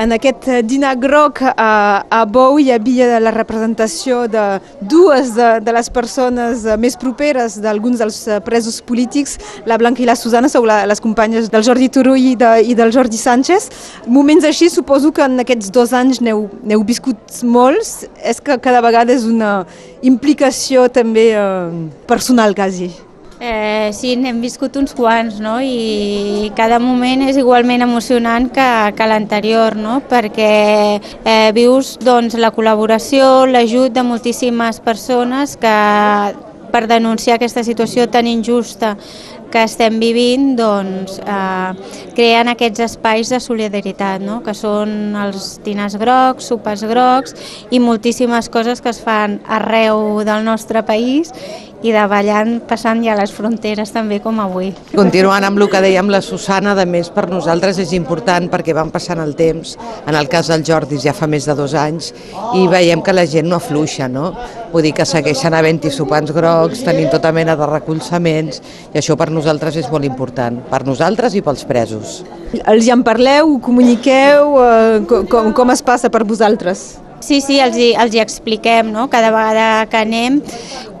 En aquest dinar groc a, a Bou hi havia la representació de dues de, de les persones més properes d'alguns dels presos polítics, la Blanca i la Susana, sou la, les companyes del Jordi Turull i, de, i del Jordi Sánchez. Moments així suposo que en aquests dos anys n'heu viscut molts, és que cada vegada és una implicació també eh, personal quasi. Eh, sí, n'hem viscut uns quants, no? I cada moment és igualment emocionant que, que l'anterior, no? Perquè eh, vius doncs, la col·laboració, l'ajut de moltíssimes persones que per denunciar aquesta situació tan injusta que estem vivint doncs, eh, creen aquests espais de solidaritat, no? que són els dinars grocs, sopars grocs i moltíssimes coses que es fan arreu del nostre país i davallant, passant ja les fronteres també com avui. Continuant amb el que dèiem la Susana, de més per nosaltres és important perquè van passant el temps, en el cas del Jordi ja fa més de dos anys, i veiem que la gent no afluixa, no? Vull dir que segueixen havent-hi sopants grocs, tenint tota mena de recolzaments, i això per nosaltres és molt important, per nosaltres i pels presos. Els hi en parleu, comuniqueu, eh, com, com es passa per vosaltres? Sí, sí, els hi, els hi expliquem, no? cada vegada que anem.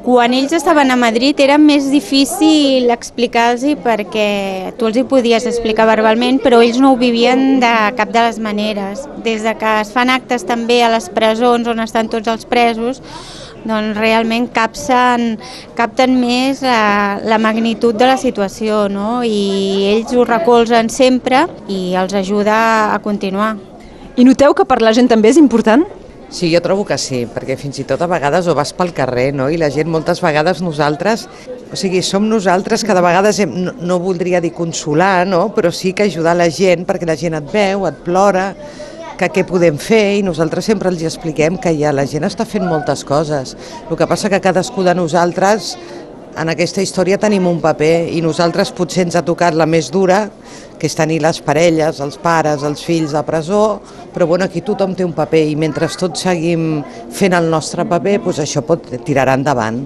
Quan ells estaven a Madrid era més difícil explicar-los perquè tu els hi podies explicar verbalment, però ells no ho vivien de cap de les maneres. Des de que es fan actes també a les presons on estan tots els presos, doncs realment capsen, capten més la, la magnitud de la situació no? i ells ho recolzen sempre i els ajuda a continuar. I noteu que per la gent també és important? Sí, jo trobo que sí, perquè fins i tot a vegades ho vas pel carrer, no? I la gent moltes vegades nosaltres, o sigui, som nosaltres que de vegades hem, no, no voldria dir consolar, no? Però sí que ajudar la gent perquè la gent et veu, et plora, que què podem fer i nosaltres sempre els expliquem que ja la gent està fent moltes coses. El que passa que cadascú de nosaltres en aquesta història tenim un paper i nosaltres potser ens ha tocat la més dura, que és tenir les parelles, els pares, els fills a presó, però bueno, aquí tothom té un paper i mentre tots seguim fent el nostre paper, doncs això pot tirar endavant.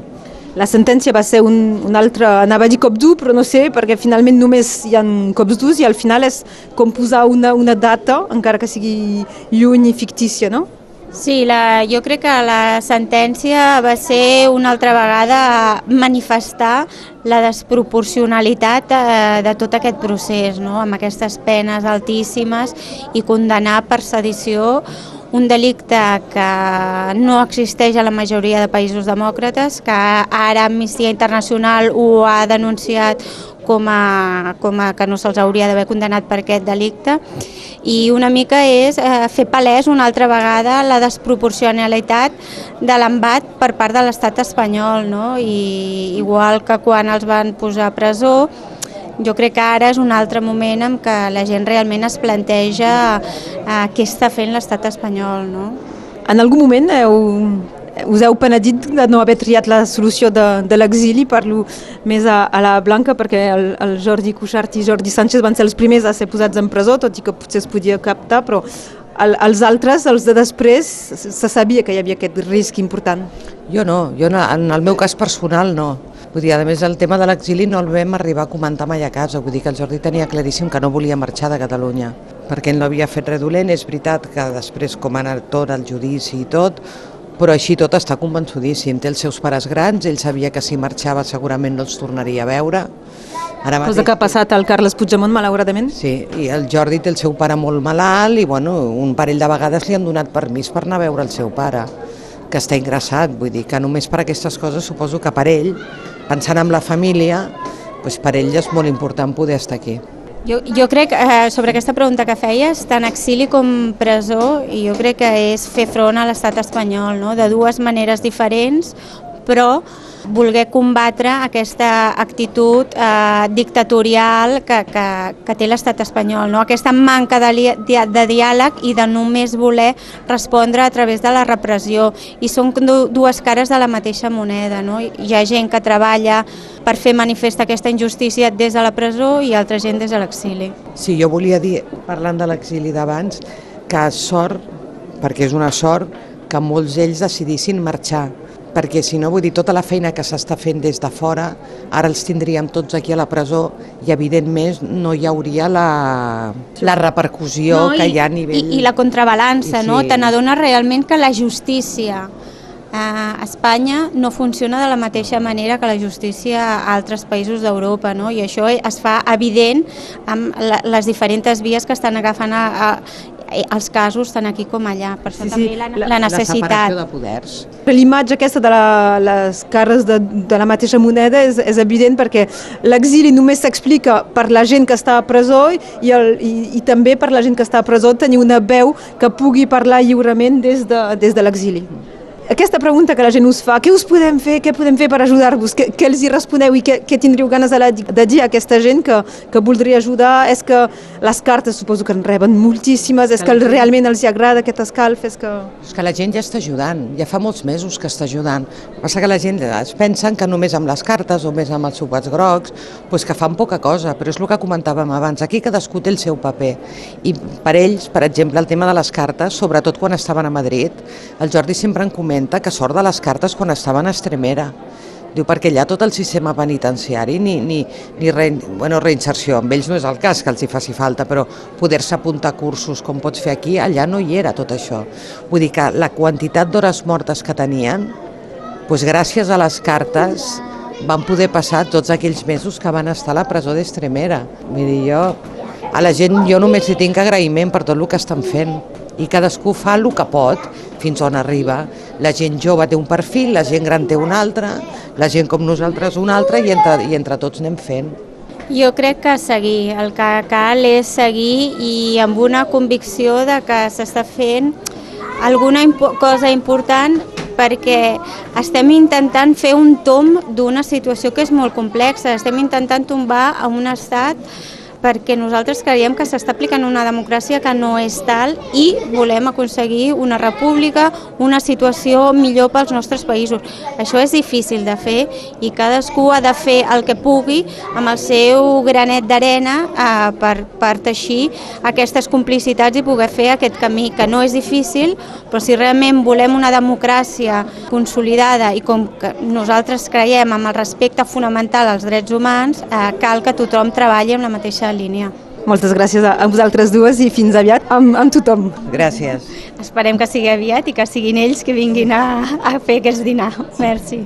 La sentència va ser un, un altre, anava a dir cop dur, però no sé, perquè finalment només hi ha cops durs i al final és com posar una, una data, encara que sigui lluny i fictícia, no? Sí, la, jo crec que la sentència va ser una altra vegada manifestar la desproporcionalitat de, eh, de tot aquest procés, no? amb aquestes penes altíssimes i condenar per sedició un delicte que no existeix a la majoria de països demòcrates, que ara Amnistia Internacional ho ha denunciat com a, com a que no se'ls hauria d'haver condenat per aquest delicte i una mica és eh, fer palès una altra vegada la desproporcionalitat de l'embat per part de l'estat espanyol no? i igual que quan els van posar a presó jo crec que ara és un altre moment en què la gent realment es planteja eh, què està fent l'estat espanyol. No? En algun moment heu, us heu penedit de no haver triat la solució de, de l'exili, parlo més a, a la Blanca perquè el, el Jordi Cuixart i Jordi Sánchez van ser els primers a ser posats en presó, tot i que potser es podia captar, però el, els altres, els de després, se sabia que hi havia aquest risc important. Jo no, jo no, en el meu cas personal no. Vull dir, a més, el tema de l'exili no el vam arribar a comentar mai a casa. Vull dir que el Jordi tenia claríssim que no volia marxar de Catalunya, perquè ell no havia fet res dolent. És veritat que després, com ha anat tot el judici i tot, però així tot està convençudíssim. Té els seus pares grans, ell sabia que si marxava segurament no els tornaria a veure. Ara mateix... Cosa que ha passat al Carles Puigdemont, malauradament? Sí, i el Jordi té el seu pare molt malalt i bueno, un parell de vegades li han donat permís per anar a veure el seu pare, que està ingressat. Vull dir que només per aquestes coses suposo que per ell pensant en la família, doncs per ell és molt important poder estar aquí. Jo, jo crec, eh, sobre aquesta pregunta que feies, tant exili com presó, jo crec que és fer front a l'estat espanyol, no? de dues maneres diferents, però voler combatre aquesta actitud eh, dictatorial que, que, que té l'estat espanyol, no? aquesta manca de, de diàleg i de només voler respondre a través de la repressió. I són dues cares de la mateixa moneda. No? Hi ha gent que treballa per fer manifesta aquesta injustícia des de la presó i altra gent des de l'exili. Sí, jo volia dir, parlant de l'exili d'abans, que sort, perquè és una sort, que molts d'ells decidissin marxar, perquè si no, vull dir, tota la feina que s'està fent des de fora, ara els tindríem tots aquí a la presó i evidentment no hi hauria la, la repercussió no, que i, hi ha a nivell... I, i la contrabalança, I no? sí. Te n'adones realment que la justícia a Espanya no funciona de la mateixa manera que la justícia a altres països d'Europa, no? i això es fa evident amb les diferents vies que estan agafant a, a, els casos tant aquí com allà. Per això Sí, sí, també la, la- la La separació necessitat. de poders. L'imatge aquesta de la, les cares de, de la mateixa moneda és, és evident perquè l'exili només s'explica per la gent que està a presó i, el, i, i també per la gent que està a presó tenir una veu que pugui parlar lliurement des de, des de l'exili. Aquesta pregunta que la gent us fa, què us podem fer, què podem fer per ajudar-vos, què, què els hi responeu i què, què tindríeu ganes de, la, de dir a aquesta gent que, que voldria ajudar? És que les cartes suposo que en reben moltíssimes, és que realment els hi agrada aquest escalf, és que... És que la gent ja està ajudant, ja fa molts mesos que està ajudant. Passa que la gent es pensen que només amb les cartes o més amb els sopats grocs, doncs que fan poca cosa, però és el que comentàvem abans, aquí cadascú té el seu paper. I per ells, per exemple, el tema de les cartes, sobretot quan estaven a Madrid, el Jordi sempre en comenta que sort de les cartes quan estaven a Estremera. Diu, perquè allà tot el sistema penitenciari ni, ni, ni re, bueno, reinserció, amb ells no és el cas que els hi faci falta, però poder-se apuntar cursos com pots fer aquí, allà no hi era tot això. Vull dir que la quantitat d'hores mortes que tenien, doncs gràcies a les cartes van poder passar tots aquells mesos que van estar a la presó d'Estremera. Vull dir, jo, a la gent jo només li tinc agraïment per tot el que estan fent i cadascú fa el que pot fins on arriba. La gent jove té un perfil, la gent gran té un altre, la gent com nosaltres un altre i entre, i entre tots anem fent. Jo crec que seguir, el que cal és seguir i amb una convicció de que s'està fent alguna impo cosa important perquè estem intentant fer un tom d'una situació que és molt complexa, estem intentant tombar a un estat perquè nosaltres creiem que s'està aplicant una democràcia que no és tal i volem aconseguir una república, una situació millor pels nostres països. Això és difícil de fer i cadascú ha de fer el que pugui amb el seu granet d'arena eh, per, per teixir aquestes complicitats i poder fer aquest camí, que no és difícil, però si realment volem una democràcia consolidada i com que nosaltres creiem amb el respecte fonamental als drets humans, eh, cal que tothom treballi amb la mateixa línia. Moltes gràcies a, vosaltres dues i fins aviat amb, amb tothom. Gràcies. Esperem que sigui aviat i que siguin ells que vinguin a, a fer aquest dinar. Merci.